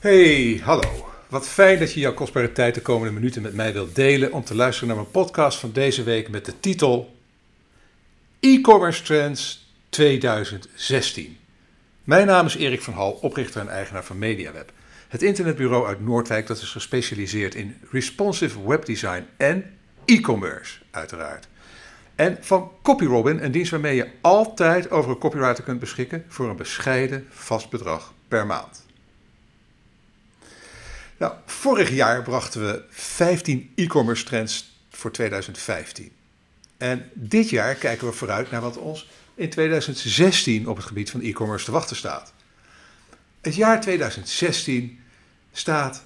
Hey, hallo. Wat fijn dat je jouw kostbare tijd de komende minuten met mij wilt delen om te luisteren naar mijn podcast van deze week met de titel E-commerce Trends 2016. Mijn naam is Erik van Hal, oprichter en eigenaar van MediaWeb. Het internetbureau uit Noordwijk dat is gespecialiseerd in responsive webdesign en e-commerce, uiteraard. En van CopyRobin, een dienst waarmee je altijd over een copywriter kunt beschikken voor een bescheiden vast bedrag per maand. Nou, vorig jaar brachten we 15 e-commerce trends voor 2015. En dit jaar kijken we vooruit naar wat ons in 2016 op het gebied van e-commerce te wachten staat. Het jaar 2016 staat,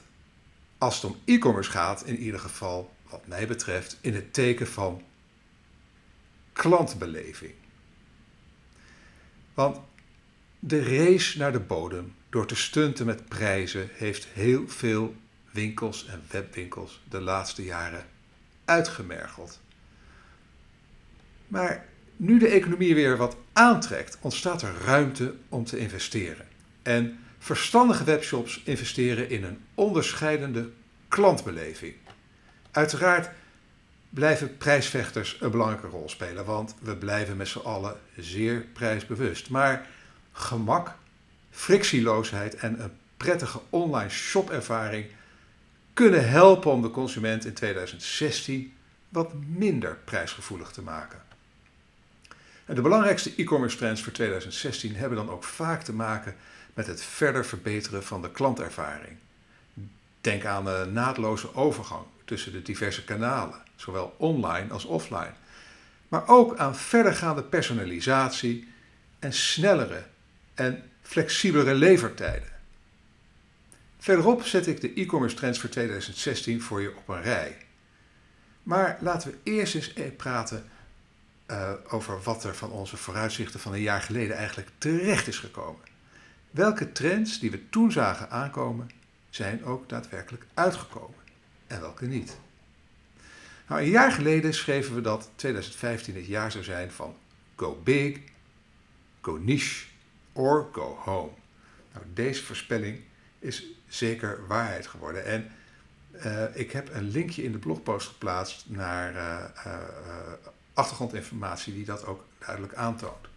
als het om e-commerce gaat, in ieder geval, wat mij betreft, in het teken van klantbeleving. Want de race naar de bodem door te stunten met prijzen heeft heel veel winkels en webwinkels de laatste jaren uitgemergeld. Maar nu de economie weer wat aantrekt, ontstaat er ruimte om te investeren. En verstandige webshops investeren in een onderscheidende klantbeleving. Uiteraard blijven prijsvechters een belangrijke rol spelen, want we blijven met z'n allen zeer prijsbewust. Maar gemak, frictieloosheid en een prettige online shopervaring kunnen helpen om de consument in 2016 wat minder prijsgevoelig te maken. En de belangrijkste e-commerce trends voor 2016 hebben dan ook vaak te maken met het verder verbeteren van de klantervaring. Denk aan de naadloze overgang tussen de diverse kanalen, zowel online als offline. Maar ook aan verdergaande personalisatie en snellere en flexibelere levertijden. Verderop zet ik de e-commerce trends voor 2016 voor je op een rij. Maar laten we eerst eens praten uh, over wat er van onze vooruitzichten van een jaar geleden eigenlijk terecht is gekomen. Welke trends die we toen zagen aankomen, zijn ook daadwerkelijk uitgekomen en welke niet. Nou, een jaar geleden schreven we dat 2015 het jaar zou zijn van go big, go niche or go home. Nou, deze voorspelling is zeker waarheid geworden. En uh, ik heb een linkje in de blogpost geplaatst naar uh, uh, achtergrondinformatie die dat ook duidelijk aantoont.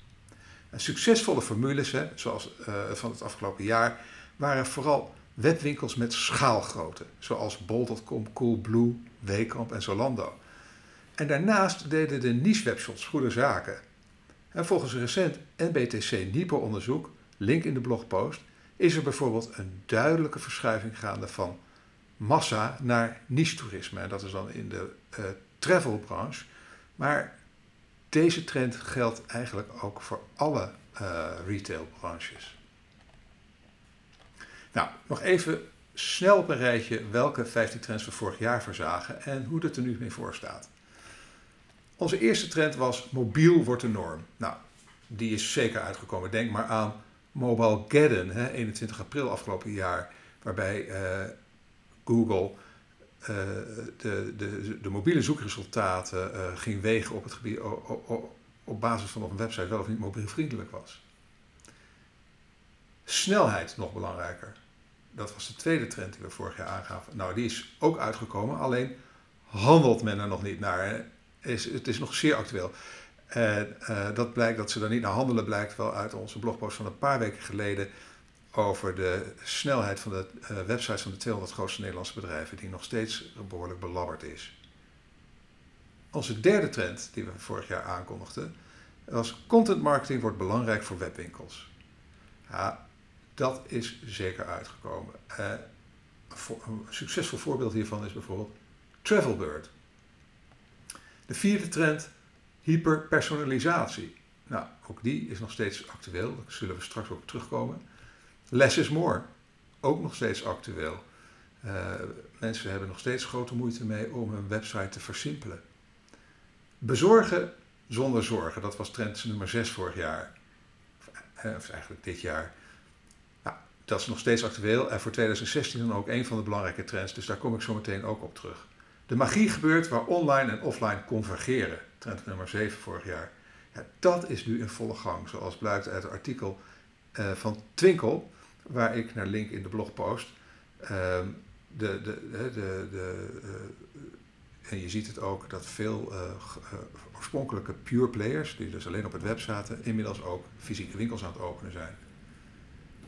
En succesvolle formules, hè, zoals van het afgelopen jaar, waren vooral webwinkels met schaalgrootte, zoals bol.com, Coolblue, Wekamp en Zalando. En daarnaast deden de niche-webshops goede zaken. En volgens een recent NBTC NIPO-onderzoek, link in de blogpost, is er bijvoorbeeld een duidelijke verschuiving gaande van massa naar niche-toerisme. En dat is dan in de uh, travelbranche. Maar deze trend geldt eigenlijk ook voor alle uh, retailbranches. Nou, nog even snel op een rijtje welke 15 trends we vorig jaar voorzagen en hoe het er nu mee voor staat. Onze eerste trend was mobiel wordt de norm. Nou, die is zeker uitgekomen. Denk maar aan Mobile Geddon, hè, 21 april afgelopen jaar, waarbij uh, Google uh, de, de, de, mobiele zoekresultaten uh, ging wegen op het gebied op, op basis van of een website wel of niet mobielvriendelijk was. Snelheid nog belangrijker. Dat was de tweede trend die we vorig jaar aangaven. Nou, die is ook uitgekomen, alleen handelt men er nog niet naar. Is, het is nog zeer actueel. En uh, dat blijkt dat ze daar niet naar handelen, blijkt wel uit onze blogpost van een paar weken geleden over de snelheid van de uh, websites van de 200 grootste Nederlandse bedrijven, die nog steeds behoorlijk belabberd is. Onze derde trend die we vorig jaar aankondigden, was content marketing wordt belangrijk voor webwinkels. Ja, dat is zeker uitgekomen. Uh, een succesvol voorbeeld hiervan is bijvoorbeeld Travelbird. De vierde trend Hyperpersonalisatie. Nou, ook die is nog steeds actueel. Daar zullen we straks ook terugkomen. Less is more. Ook nog steeds actueel. Uh, mensen hebben nog steeds grote moeite mee om hun website te versimpelen. Bezorgen zonder zorgen. Dat was trend nummer 6 vorig jaar. Of eigenlijk dit jaar. Nou, dat is nog steeds actueel. En voor 2016 dan ook een van de belangrijke trends. Dus daar kom ik zo meteen ook op terug. De magie gebeurt waar online en offline convergeren trend nummer 7 vorig jaar. Ja, dat is nu in volle gang, zoals blijkt uit het artikel uh, van Twinkel, waar ik naar link in de blogpost. Ehm, de, de, de, eh, en je ziet het ook dat veel uh, oorspronkelijke pure players, die dus alleen op het web zaten, inmiddels ook fysieke winkels aan het openen zijn.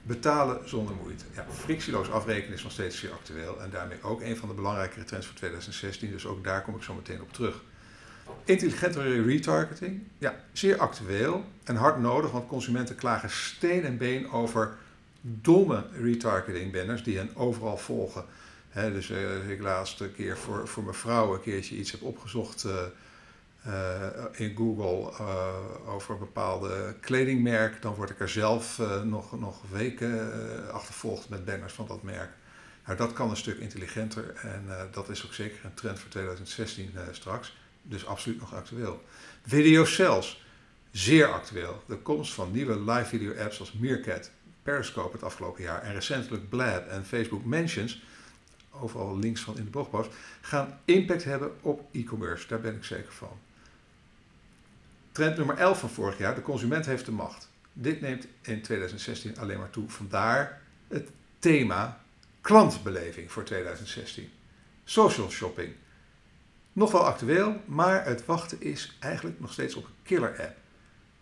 Betalen zonder moeite. Ja, frictieloos afrekenen is nog steeds zeer actueel en daarmee ook een van de belangrijkere trends voor 2016. Dus ook daar kom ik zo meteen op terug. Intelligentere retargeting, ja, zeer actueel en hard nodig, want consumenten klagen steen en been over domme retargeting banners die hen overal volgen. dus uh, ik laatste keer voor, voor mijn vrouw een keertje iets heb opgezocht uh, in Google over een bepaalde kledingmerk, dan word ik er zelf nog, nog weken achtervolgd met banners van dat merk. Nou, dat kan een stuk intelligenter en dat is ook zeker een trend voor 2016 straks. Dus absoluut nog actueel. Video cells, zeer actueel. De komst van nieuwe live video apps zoals Meerkat, Periscope het afgelopen jaar en recentelijk Blab en Facebook Mentions, overal links van in de blogpost, gaan impact hebben op e-commerce. Daar ben ik zeker van. Trend nummer 11 van vorig jaar, de consument heeft de macht. Dit neemt in 2016 alleen maar toe. Vandaar het thema klantbeleving voor 2016. Social shopping. Nog wel actueel, maar het wachten is eigenlijk nog steeds op een killer app.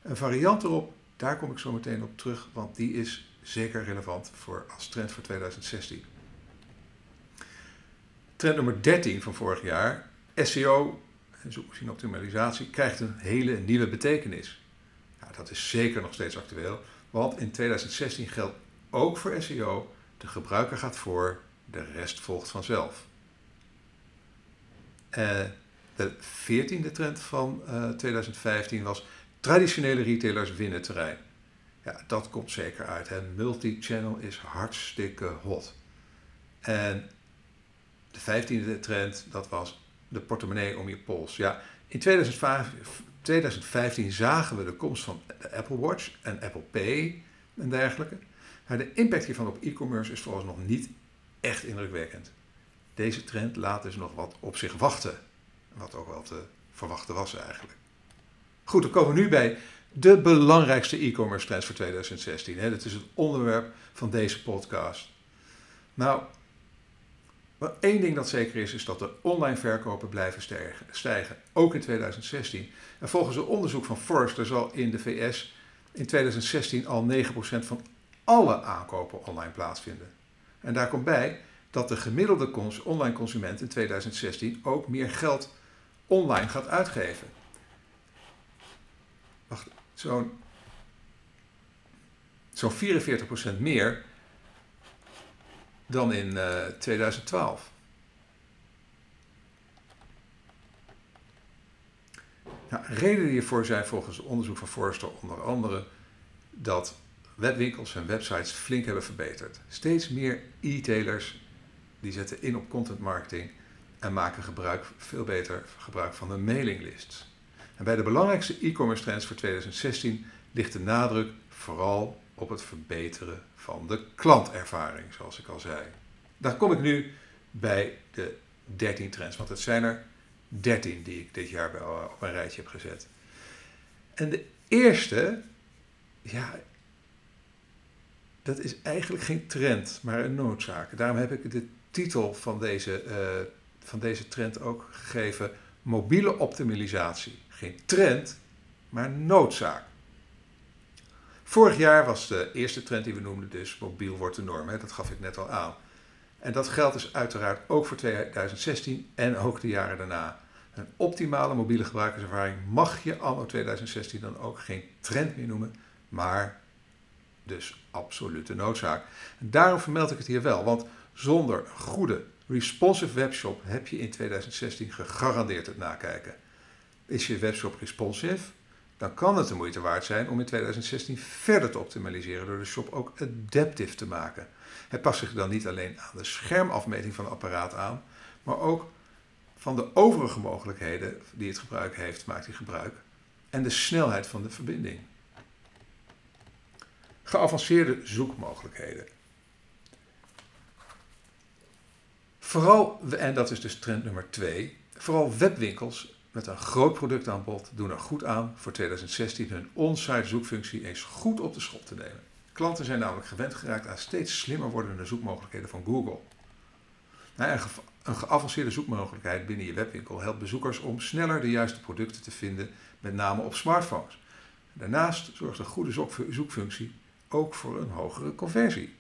Een variant erop, daar kom ik zo meteen op terug, want die is zeker relevant voor, als trend voor 2016. Trend nummer 13 van vorig jaar, SEO en zoekmachine optimalisatie, krijgt een hele nieuwe betekenis. Nou, dat is zeker nog steeds actueel, want in 2016 geldt ook voor SEO, de gebruiker gaat voor, de rest volgt vanzelf. Uh, de veertiende trend van uh, eh, 2015 was traditionele retailers winnen terrein. Ja, dat komt zeker uit. Multi-channel is hartstikke hot. En de vijftiende trend, dat was de portemonnee om je pols. Ja, in 2015 zagen we de komst van de Apple Watch en Apple Pay en dergelijke. Maar de impact hiervan op e-commerce is volgens nog niet echt indrukwekkend. Deze trend laat dus nog wat op zich wachten. Wat ook wel te verwachten was eigenlijk. Goed, dan komen we nu bij de belangrijkste e-commerce trends voor 2016. Dat is het onderwerp van deze podcast. Nou, één ding dat zeker is, is dat de online verkopen blijven stijgen, ook in 2016. En volgens een onderzoek van Forrester zal in de VS in 2016 al 9% van alle aankopen online plaatsvinden. En daar komt bij dat de gemiddelde online consument in 2016 ook meer geld online gaat uitgeven. Wacht, zo'n zo'n 44% meer dan in uh, 2012. Nou, redenen hiervoor zijn volgens onderzoek van Forrester onder andere dat webwinkels en websites flink hebben verbeterd. Steeds meer e-tailers die zetten in op content marketing en maken gebruik, veel beter gebruik van de mailinglists. En bij de belangrijkste e-commerce trends voor 2016 ligt de nadruk vooral op het verbeteren van de klantervaring, zoals ik al zei. Daar kom ik nu bij de 13 trends, want het zijn er 13 die ik dit jaar op een rijtje heb gezet. En de eerste, ja, dat is eigenlijk geen trend, maar een noodzaak. Daarom heb ik de titel van deze, uh, van deze trend ook gegeven: mobiele optimalisatie. Geen trend, maar noodzaak. Vorig jaar was de eerste trend die we noemden dus mobiel wordt de norm. Hè? Dat gaf ik net al aan. En dat geldt dus uiteraard ook voor 2016 en ook de jaren daarna. Een optimale mobiele gebruikerservaring mag je anno 2016 dan ook geen trend meer noemen, maar dus absolute noodzaak. Daarom vermeld ik het hier wel, want zonder goede responsive webshop heb je in 2016 gegarandeerd het nakijken. Is je webshop responsive, dan kan het de moeite waard zijn om in 2016 verder te optimaliseren door de shop ook adaptive te maken. Het past zich dan niet alleen aan de schermafmeting van het apparaat aan, maar ook van de overige mogelijkheden die het gebruik heeft, maakt hij gebruik. En de snelheid van de verbinding. Geavanceerde zoekmogelijkheden. Vooral, en dat is dus trend nummer 2, vooral webwinkels met een groot productaanbod doen er goed aan voor 2016 hun on-site zoekfunctie eens goed op de schop te nemen. Klanten zijn namelijk gewend geraakt aan steeds slimmer wordende zoekmogelijkheden van Google. Nou, een, een geavanceerde zoekmogelijkheid binnen je webwinkel helpt bezoekers om sneller de juiste producten te vinden, met name op smartphones. Daarnaast zorgt een goede zoekfu- zoekfunctie ook voor een hogere conversie.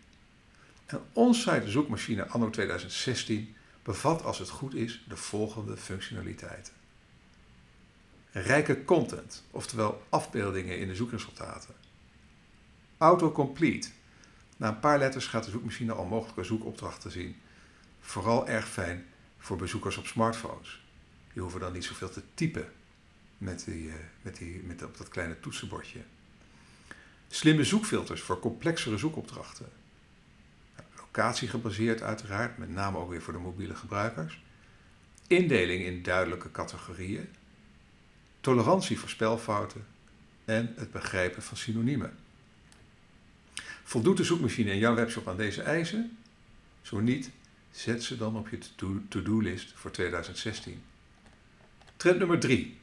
Een onsite zoekmachine anno 2016 bevat als het goed is de volgende functionaliteiten. Rijke content, oftewel afbeeldingen in de zoekresultaten. Autocomplete. Na een paar letters gaat de zoekmachine al mogelijke zoekopdrachten zien. Vooral erg fijn voor bezoekers op smartphones. Die hoeven dan niet zoveel te typen met, die, eh, met, die, met op dat kleine toetsenbordje. Slimme zoekfilters voor complexere zoekopdrachten. Nou, Locatiegebaseerd uiteraard, met name ook weer voor de mobiele gebruikers. Indeling in duidelijke categorieën. Tolerantie voor spelfouten. En het begrijpen van synoniemen. Voldoet de zoekmachine in jouw webshop aan deze eisen? Zo niet, zet ze dan op je to- to-do-list voor 2016. Trend nummer 3.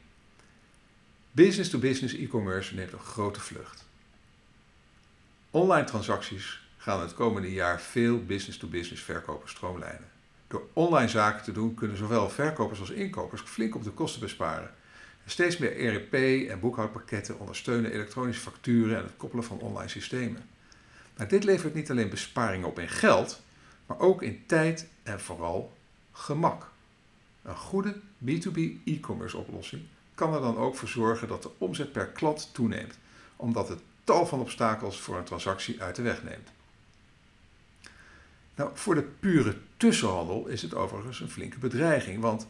Business-to-business e-commerce neemt een grote vlucht. Online transacties gaan het komende jaar veel business-to-business verkopen stroomlijnen. Door online zaken te doen kunnen zowel verkopers als inkopers flink op de kosten besparen. Steeds meer ERP en boekhoudpakketten ondersteunen elektronische facturen en het koppelen van online systemen. Maar dit levert niet alleen besparingen op in geld, maar ook in tijd en vooral gemak. Een goede B2B e-commerce oplossing kan er dan ook voor zorgen dat de omzet per klant toeneemt, omdat het tal van obstakels voor een transactie uit de weg neemt. Nou, voor de pure tussenhandel is het overigens een flinke bedreiging, want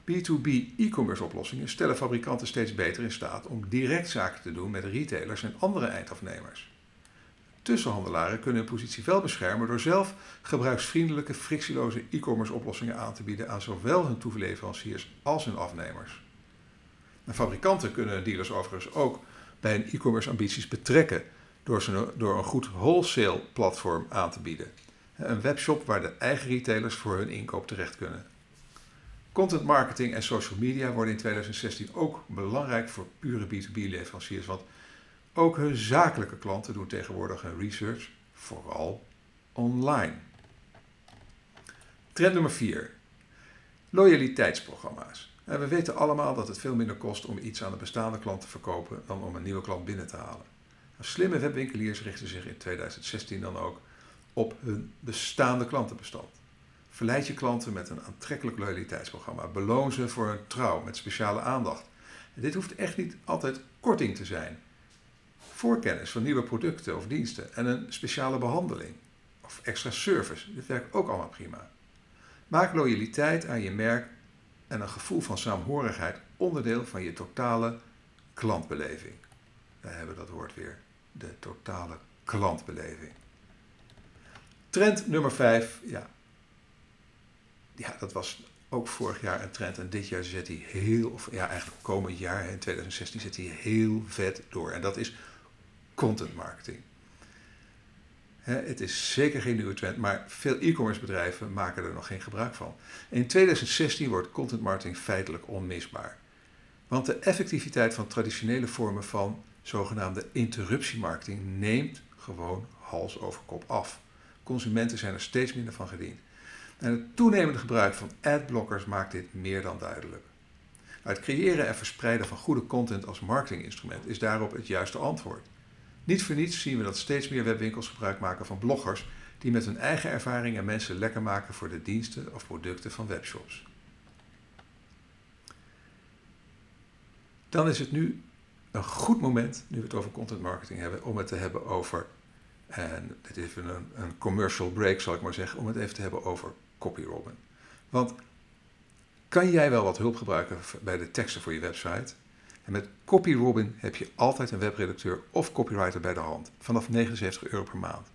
B2B e-commerce oplossingen stellen fabrikanten steeds beter in staat om direct zaken te doen met retailers en andere eindafnemers. Tussenhandelaren kunnen hun positie wel beschermen door zelf gebruiksvriendelijke, frictieloze e-commerce oplossingen aan te bieden aan zowel hun toeleveranciers als hun afnemers. En fabrikanten kunnen dealers overigens ook bij hun e-commerce ambities betrekken door, ze, door een goed wholesale platform aan te bieden. Een webshop waar de eigen retailers voor hun inkoop terecht kunnen. Content marketing en social media worden in 2016 ook belangrijk voor pure B2B leveranciers, want ook hun zakelijke klanten doen tegenwoordig hun research vooral online. Trend nummer 4. Loyaliteitsprogramma's. En we weten allemaal dat het veel minder kost om iets aan de bestaande klant te verkopen dan om een nieuwe klant binnen te halen. Nou, Slimme webwinkeliers richten zich in 2016 dan ook op hun bestaande klantenbestand. Verleid je klanten met een aantrekkelijk loyaliteitsprogramma. Beloon ze voor hun trouw met speciale aandacht. Dit hoeft echt niet altijd korting te zijn. Voorkennis van nieuwe producten of diensten en een speciale behandeling of extra service. Dit werkt ook allemaal prima. Maak loyaliteit aan je merk en een gevoel van saamhorigheid onderdeel van je totale klantbeleving. Daar hebben we dat woord weer. De totale klantbeleving. Trend nummer 5, ja. Ja, dat was ook vorig jaar een trend. En dit jaar zet hij heel, of ja, eigenlijk komend jaar, in 2016, zet hij heel vet door. En dat is content marketing. Het is zeker geen nieuwe trend, maar veel e-commerce bedrijven maken er nog geen gebruik van. In 2016 wordt content marketing feitelijk onmisbaar. Want de effectiviteit van traditionele vormen van zogenaamde interruptiemarketing neemt gewoon hals over kop af. Consumenten zijn er steeds minder van gediend. En het toenemende gebruik van adblockers maakt dit meer dan duidelijk. Het creëren en verspreiden van goede content als marketinginstrument is daarop het juiste antwoord. Niet voor niets zien we dat steeds meer webwinkels gebruik maken van bloggers die met hun eigen ervaring en mensen lekker maken voor de diensten of producten van webshops. Dan is het nu een goed moment, nu we het over content marketing hebben, om het te hebben over, en dit is een, een commercial break zal ik maar zeggen, om het even te hebben over CopyRobin. Want kan jij wel wat hulp gebruiken bij de teksten voor je website? En met CopyRobin heb je altijd een webredacteur of copywriter bij de hand, vanaf 79 euro per maand.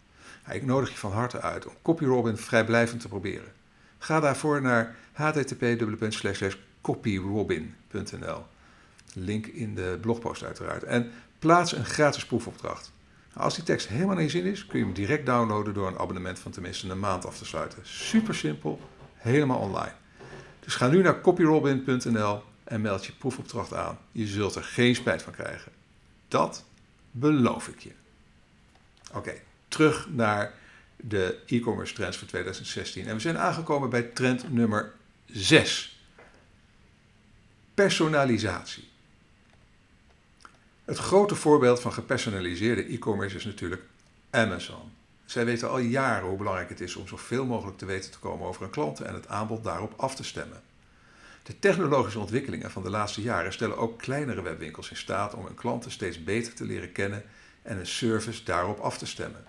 Ik nodig je van harte uit om CopyRobin vrijblijvend te proberen. Ga daarvoor naar http://copyrobin.nl. Link in de blogpost uiteraard. En plaats een gratis proefopdracht. Als die tekst helemaal je zin is, kun je hem direct downloaden door een abonnement van tenminste een maand af te sluiten. Super simpel, helemaal online. Dus ga nu naar copyrobin.nl en meld je proefopdracht aan. Je zult er geen spijt van krijgen. Dat beloof ik je. Oké, terug naar de e-commerce trends voor 2016. En we zijn aangekomen bij trend nummer 6. Personalisatie. Het grote voorbeeld van gepersonaliseerde e-commerce is natuurlijk Amazon. Zij weten al jaren hoe belangrijk het is om zoveel mogelijk te weten te komen over een klant en het aanbod daarop af te stemmen. De technologische ontwikkelingen van de laatste jaren stellen ook kleinere webwinkels in staat om hun klanten steeds beter te leren kennen en een service daarop af te stemmen.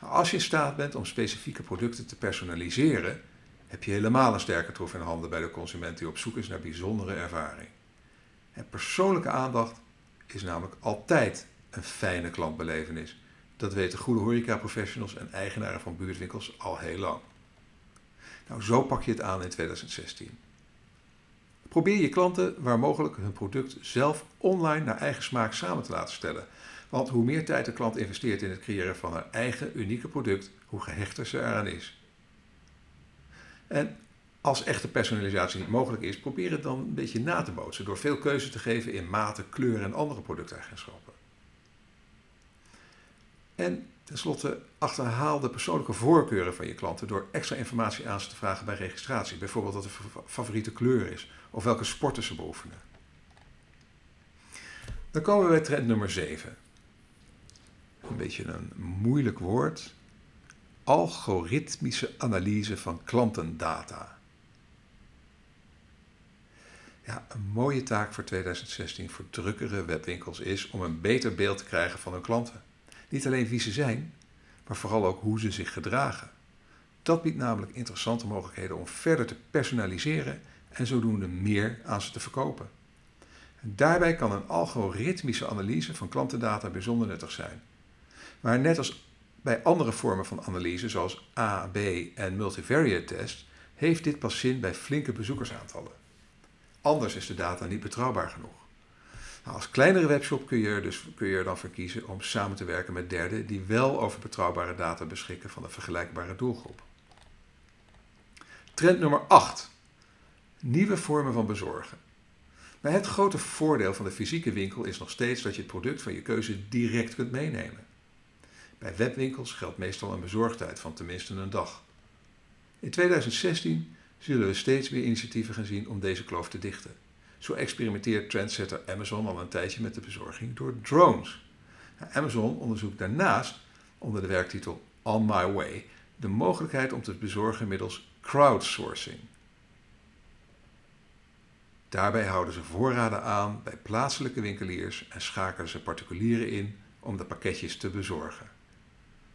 Nou, als je in staat bent om specifieke producten te personaliseren, heb je helemaal een sterke troef in handen bij de consument die op zoek is naar bijzondere ervaring. Persoonlijke aandacht is namelijk altijd een fijne klantbelevenis. Dat weten goede horeca-professionals en eigenaren van buurtwinkels al heel lang. Nou, zo pak je het aan in 2016. Probeer je klanten waar mogelijk hun product zelf online naar eigen smaak samen te laten stellen. Want hoe meer tijd de klant investeert in het creëren van haar eigen unieke product, hoe gehechter ze eraan is. En als echte personalisatie niet mogelijk is, probeer het dan een beetje na te bootsen door veel keuze te geven in maten, kleuren en andere producteigenschappen. En tenslotte achterhaal de persoonlijke voorkeuren van je klanten door extra informatie aan ze te vragen bij registratie. Bijvoorbeeld wat de favoriete kleur is of welke sporten ze beoefenen. Dan komen we bij trend nummer 7. Een beetje een moeilijk woord. Algoritmische analyse van klantendata. Ja, een mooie taak voor 2016 voor drukkere webwinkels is om een beter beeld te krijgen van hun klanten. Niet alleen wie ze zijn, maar vooral ook hoe ze zich gedragen. Dat biedt namelijk interessante mogelijkheden om verder te personaliseren en zodoende meer aan ze te verkopen. daarbij kan een algoritmische analyse van klantendata bijzonder nuttig zijn. Maar net als bij andere vormen van analyse, zoals A, B en multivariate test, heeft dit pas zin bij flinke bezoekersaantallen. Anders is de data niet betrouwbaar genoeg. Nou, als kleinere webshop kun je, er dus, kun je er dan voor kiezen om samen te werken met derden die wel over betrouwbare data beschikken van een vergelijkbare doelgroep. Trend nummer 8. Nieuwe vormen van bezorgen. Maar het grote voordeel van de fysieke winkel is nog steeds dat je het product van je keuze direct kunt meenemen. Bij webwinkels geldt meestal een bezorgtijd van tenminste een dag. In 2016 zullen we steeds meer initiatieven gaan zien om deze kloof te dichten. Zo experimenteert trendsetter Amazon al een tijdje met de bezorging door drones. Amazon onderzoekt daarnaast, onder de werktitel On My Way, de mogelijkheid om te bezorgen middels crowdsourcing. Daarbij houden ze voorraden aan bij plaatselijke winkeliers en schakelen ze particulieren in om de pakketjes te bezorgen.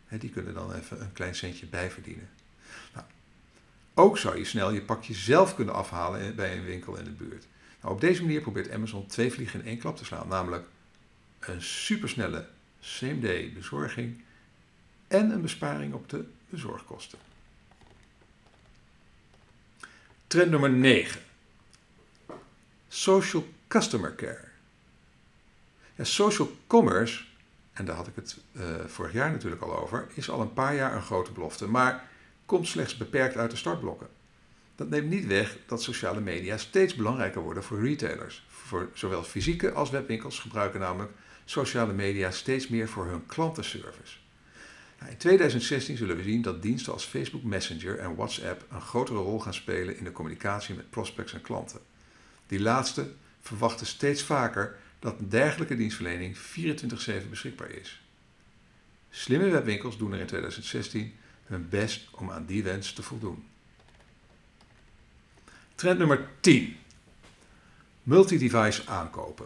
Die kunnen dan even een klein centje bijverdienen. Ook zou je snel je pakje zelf kunnen afhalen bij een winkel in de buurt. Nou, op deze manier probeert Amazon twee vliegen in één klap te slaan, namelijk een supersnelle same-day bezorging en een besparing op de bezorgkosten. Trend nummer 9. Social Customer Care. Social commerce, en daar had ik het uh, vorig jaar natuurlijk al over, is al een paar jaar een grote belofte, maar komt slechts beperkt uit de startblokken. Dat neemt niet weg dat sociale media steeds belangrijker worden voor retailers. Voor zowel fysieke als webwinkels gebruiken namelijk sociale media steeds meer voor hun klantenservice. Nou, in 2016 zullen we zien dat diensten als Facebook Messenger en WhatsApp een grotere rol gaan spelen in de communicatie met prospects en klanten. Die laatste verwachten steeds vaker dat een dergelijke dienstverlening 24/7 beschikbaar is. Slimme webwinkels doen er in 2016 hun best om aan die wens te voldoen. Trend nummer 10. Multi-device aankopen.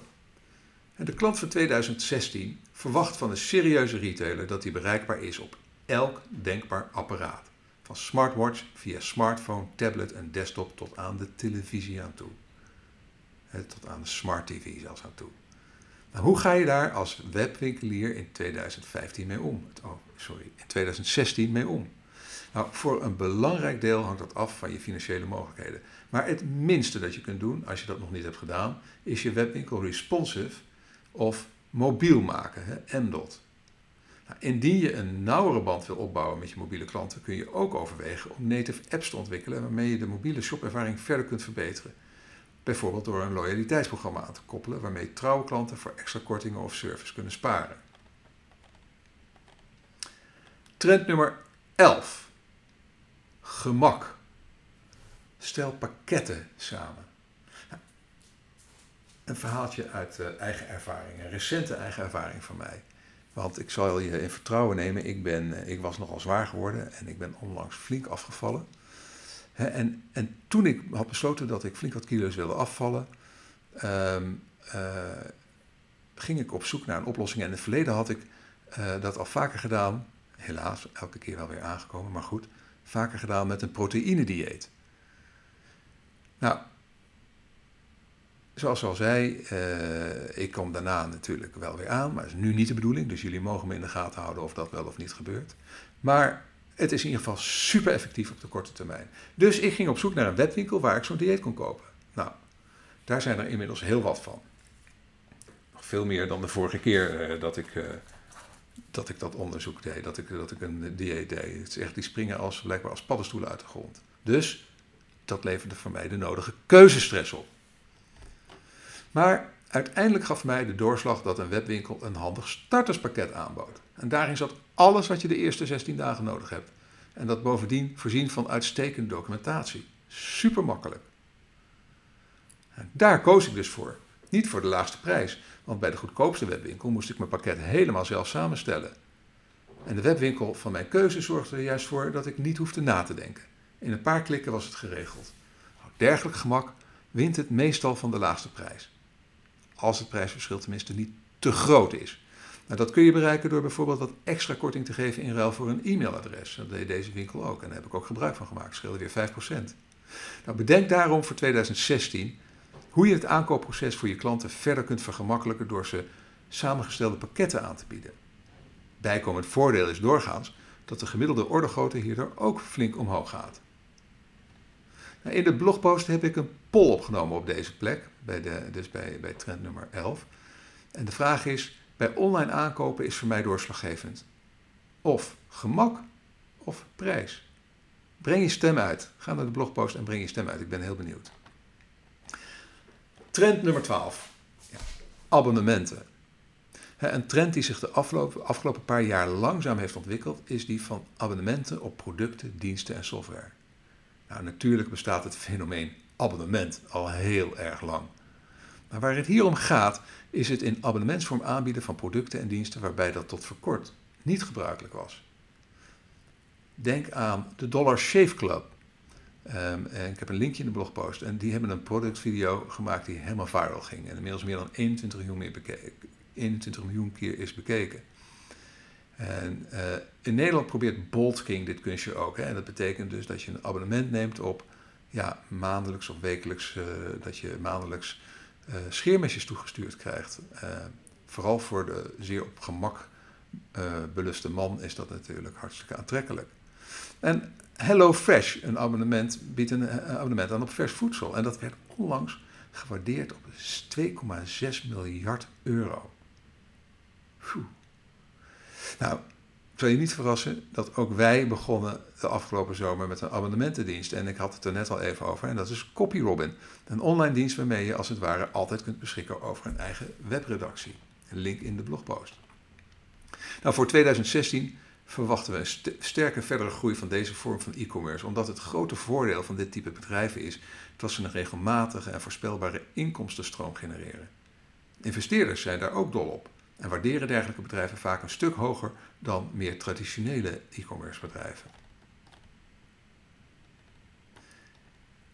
de klant van 2016 verwacht van een serieuze retailer dat hij bereikbaar is op elk denkbaar apparaat. Van smartwatch via smartphone, tablet en desktop tot aan de televisie aan toe. tot aan de smart TV zelfs aan toe. Hoe ga je daar als webwinkelier in 2015 mee om? Oh, sorry, in 2016 mee om? Nou, voor een belangrijk deel hangt dat af van je financiële mogelijkheden. Maar het minste dat je kunt doen, als je dat nog niet hebt gedaan, is je webwinkel responsive of mobiel maken, hè, MDOT. Nou, indien je een nauwere band wil opbouwen met je mobiele klanten, kun je ook overwegen om native apps te ontwikkelen waarmee je de mobiele shopervaring verder kunt verbeteren. Bijvoorbeeld door een loyaliteitsprogramma aan te koppelen waarmee trouwe klanten voor extra kortingen of service kunnen sparen. Trend nummer 11. Gemak. Stel pakketten samen. Een verhaaltje uit uh, eigen ervaring, een recente eigen ervaring van mij. Want ik zal je in vertrouwen nemen, ik, ben, eh, ik was nogal zwaar geworden en ik ben onlangs flink afgevallen. En, en toen ik had besloten dat ik flink wat kilo's wilde afvallen, ehm, eh, ging ik op zoek naar een oplossing. En in het verleden had ik dat al vaker gedaan, helaas elke keer wel weer aangekomen, maar goed, vaker gedaan met een proteïnedieet. Nou, zoals al zei, uh, ik kom daarna natuurlijk wel weer aan, maar dat is nu niet de bedoeling. Dus jullie mogen me in de gaten houden of dat wel of niet gebeurt. Maar het is in ieder geval super effectief op de korte termijn. Dus ik ging op zoek naar een webwinkel waar ik zo'n dieet kon kopen. Nou, daar zijn er inmiddels heel wat van. Nog veel meer dan de vorige keer uh, dat, ik, uh, dat ik dat onderzoek deed, dat ik, dat ik een dieet deed. Het is echt, die springen als, blijkbaar als paddenstoelen uit de grond. Dus dat leverde voor mij de nodige keuzestress op. Maar uiteindelijk gaf mij de doorslag dat een webwinkel een handig starterspakket aanbood. En daarin zat alles wat je de eerste 16 dagen nodig hebt. En dat bovendien voorzien van uitstekende documentatie. Super makkelijk. En daar koos ik dus voor. Niet voor de laagste prijs, want bij de goedkoopste webwinkel moest ik mijn pakket helemaal zelf samenstellen. En de webwinkel van mijn keuze zorgde er juist voor dat ik niet hoefde na te denken. In een paar klikken was het geregeld. Nou, dergelijk gemak wint het meestal van de laagste prijs. Als het prijsverschil tenminste niet te groot is. Nou, dat kun je bereiken door bijvoorbeeld wat extra korting te geven in ruil voor een e-mailadres. Dat deed deze winkel ook en daar heb ik ook gebruik van gemaakt. Scheelde weer 5%. Nou, bedenk daarom voor 2016 hoe je het aankoopproces voor je klanten verder kunt vergemakkelijken door ze samengestelde pakketten aan te bieden. Bijkomend voordeel is doorgaans dat de gemiddelde ordergrootte hierdoor ook flink omhoog gaat. In de blogpost heb ik een poll opgenomen op deze plek, bij de, dus bij, bij trend nummer 11. En de vraag is, bij online aankopen is voor mij doorslaggevend. Of gemak of prijs. Breng je stem uit. Ga naar de blogpost en breng je stem uit. Ik ben heel benieuwd. Trend nummer 12. Ja, abonnementen. Een trend die zich de afgelopen paar jaar langzaam heeft ontwikkeld, is die van abonnementen op producten, diensten en software. Nou, natuurlijk bestaat het fenomeen abonnement al heel erg lang. Maar waar het hier om gaat, is het in abonnementsvorm aanbieden van producten en diensten waarbij dat tot voor kort niet gebruikelijk was. Denk aan de Dollar Shave Club. Um, en ik heb een linkje in de blogpost. En die hebben een productvideo gemaakt die helemaal viral ging. En inmiddels meer dan 21 miljoen, meer bekeken, 21 miljoen keer is bekeken. En uh, in Nederland probeert Bolt King dit kunstje ook. Hè? En dat betekent dus dat je een abonnement neemt op ja, maandelijks of wekelijks, uh, dat je maandelijks uh, scheermesjes toegestuurd krijgt. vooral voor de zeer op gemak beluste man is dat natuurlijk hartstikke aantrekkelijk. En HelloFresh, een abonnement, biedt een abonnement aan op vers voedsel. En dat werd onlangs gewaardeerd op 2,6 miljard euro. Nou, ik zal je niet verrassen dat ook wij begonnen de afgelopen zomer met een abonnementendienst. En ik had het er net al even over. En dat is CopyRobin. Een online dienst waarmee je als het ware altijd kunt beschikken over een eigen webredactie. Link in de blogpost. Nou, voor 2016 verwachten we een sterke verdere groei van deze vorm van e-commerce. Omdat het grote voordeel van dit type bedrijven is dat ze een regelmatige en voorspelbare inkomstenstroom genereren. Investeerders zijn daar ook dol op en waarderen dergelijke bedrijven vaak een stuk hoger dan meer traditionele e-commerce bedrijven.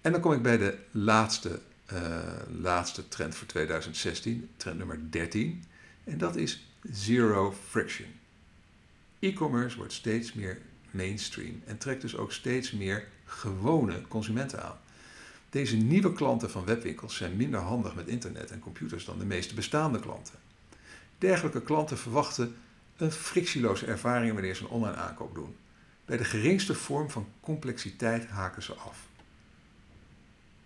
En dan kom ik bij de laatste, uh, laatste trend voor 2016, trend nummer 13. En dat is zero friction. E-commerce wordt steeds meer mainstream en trekt dus ook steeds meer gewone consumenten aan. Deze nieuwe klanten van webwinkels zijn minder handig met internet en computers dan de meeste bestaande klanten. Dergelijke klanten verwachten een frictieloze ervaring wanneer ze een online aankoop doen. Bij de geringste vorm van complexiteit haken ze af.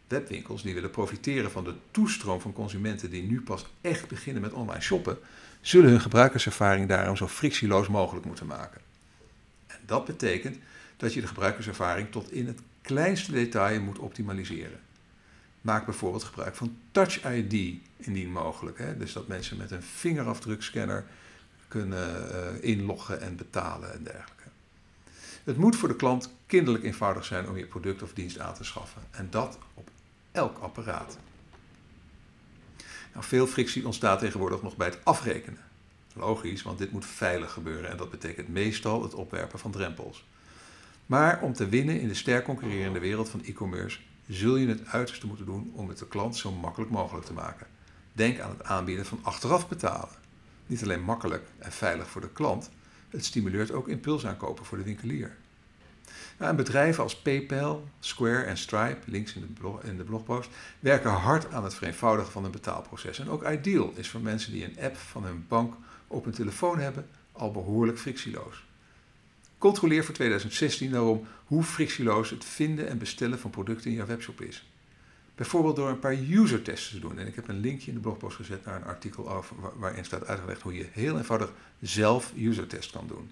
Webwinkels die willen profiteren van de toestroom van consumenten die nu pas echt beginnen met online shoppen, zullen hun gebruikerservaring daarom zo frictieloos mogelijk moeten maken. En dat betekent dat je de gebruikerservaring tot in het kleinste detail moet optimaliseren. Maak bijvoorbeeld gebruik van Touch ID indien mogelijk. Hè? Dus dat mensen met een vingerafdrukscanner kunnen uh, inloggen en betalen en dergelijke. Het moet voor de klant kinderlijk eenvoudig zijn om je product of dienst aan te schaffen. En dat op elk apparaat. Nou, veel frictie ontstaat tegenwoordig nog bij het afrekenen. Logisch, want dit moet veilig gebeuren en dat betekent meestal het opwerpen van drempels. Maar om te winnen in de sterk concurrerende wereld van e-commerce zul je het uiterste moeten doen om het de klant zo makkelijk mogelijk te maken. Denk aan het aanbieden van achteraf betalen. Niet alleen makkelijk en veilig voor de klant, het stimuleert ook impulsaankopen voor de winkelier. Bedrijven als PayPal, Square en Stripe, links in de, in de blogpost, werken hard aan het vereenvoudigen van hun betaalproces. En ook Ideal is voor mensen die een app van hun bank op hun telefoon hebben al behoorlijk frictieloos. Controleer voor 2016 daarom hoe frictieloos het vinden en bestellen van producten in jouw webshop is. Bijvoorbeeld door een paar user tests te doen. En ik heb een linkje in de blogpost gezet naar een artikel over, waarin staat uitgelegd hoe je heel eenvoudig zelf user test kan doen.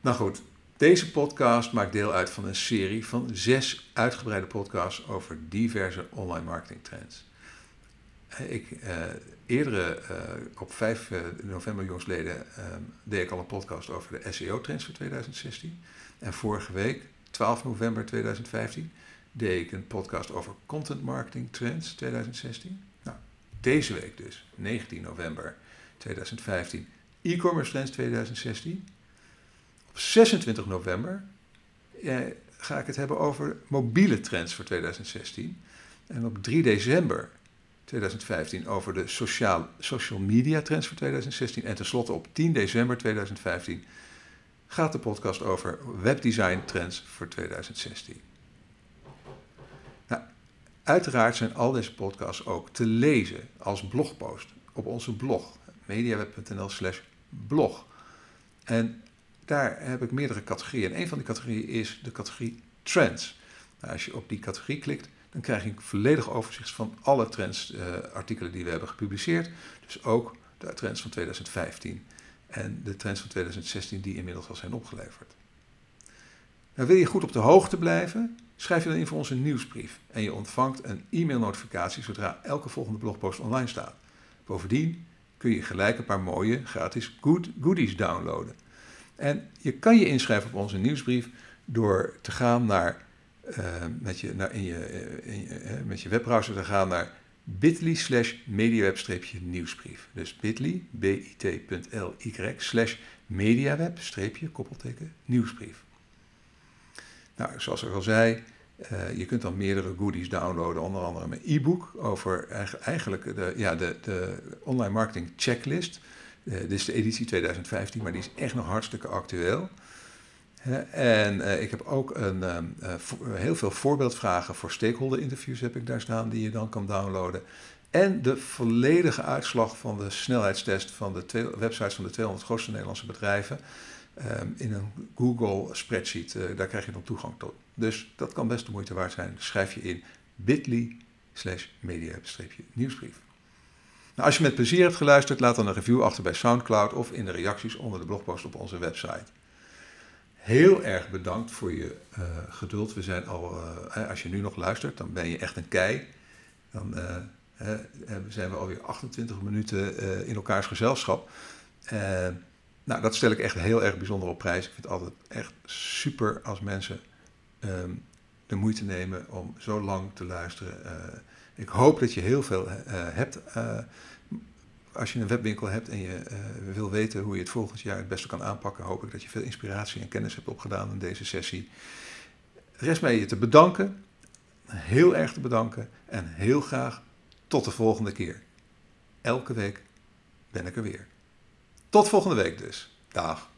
Nou goed, deze podcast maakt deel uit van een serie van zes uitgebreide podcasts over diverse online marketing trends. Ik, uh, eerdere, uh, op 5 uh, eh, november jongsleden, deed ik al een podcast over de SEO-trends voor 2016. En vorige week, 12 november 2015, deed ik een podcast over content marketing trends 2016. Nou, deze week dus, 19 november 2015, e-commerce trends 2016. Op 26 november eh, ga ik het hebben over mobiele trends voor 2016. En op 3 december 2015 over de sociaal, social media trends voor 2016. En tenslotte op 10 december 2015 gaat de podcast over webdesign trends voor 2016. Nou, uiteraard zijn al deze podcasts ook te lezen als blogpost op onze blog, mediaweb.nl slash blog. En daar heb ik meerdere categorieën. En een van die categorieën is de categorie trends. Nou, als je op die categorie klikt, dan krijg je een volledig overzicht van alle trends, uh, artikelen die we hebben gepubliceerd. Dus ook de trends van 2015 en de trends van 2016 die inmiddels al zijn opgeleverd. Nou, wil je goed op de hoogte blijven? Schrijf je dan in voor onze nieuwsbrief en je ontvangt een e-mailnotificatie zodra elke volgende blogpost online staat. Bovendien kun je gelijk een paar mooie gratis good goodies downloaden. En je kan je inschrijven op onze nieuwsbrief door te gaan naar, uh, met, je, naar in je, eh, in je, met je webbrowser te gaan naar bit.ly slash mediaweb-nieuwsbrief. Dus bit.ly, bit.ly slash mediaweb-koppelteken nieuwsbrief. Nou, zoals ik al zei, je kunt dan meerdere goodies downloaden, onder andere mijn e-book over eigenlijk de, ja, de, de online marketing checklist. Dit is de editie 2015, maar die is echt nog hartstikke actueel. En uh, ik heb ook een, um, uh, heel veel voorbeeldvragen voor stakeholder interviews heb ik daar staan, die je dan kan downloaden. En de volledige uitslag van de snelheidstest van de websites van de 200 grootste Nederlandse bedrijven. Um, in een Google spreadsheet, daar krijg je dan toegang tot. Dus dat kan best de moeite waard zijn. Schrijf je in bit.ly slash media-nieuwsbrief. Nou, als je met plezier hebt geluisterd, laat dan een review achter bij SoundCloud of in de reacties onder de blogpost op onze website. Heel erg bedankt voor je uh, geduld. We zijn al, uh, als je nu nog luistert, dan ben je echt een kei. Dan uh, zijn we alweer 28 minuten in elkaars gezelschap. nou, dat stel ik echt heel erg bijzonder op prijs. Ik vind het altijd echt super als mensen um, de moeite nemen om zo lang te luisteren. Ik hoop dat je heel veel hebt. Als je een webwinkel hebt en je uh, wil weten hoe je het volgend jaar het beste kan aanpakken, hoop ik dat je veel inspiratie en kennis hebt opgedaan in deze sessie. Rest mij je te bedanken, heel erg te bedanken en heel graag tot de volgende keer. Elke week ben ik er weer. Tot volgende week dus. Dag.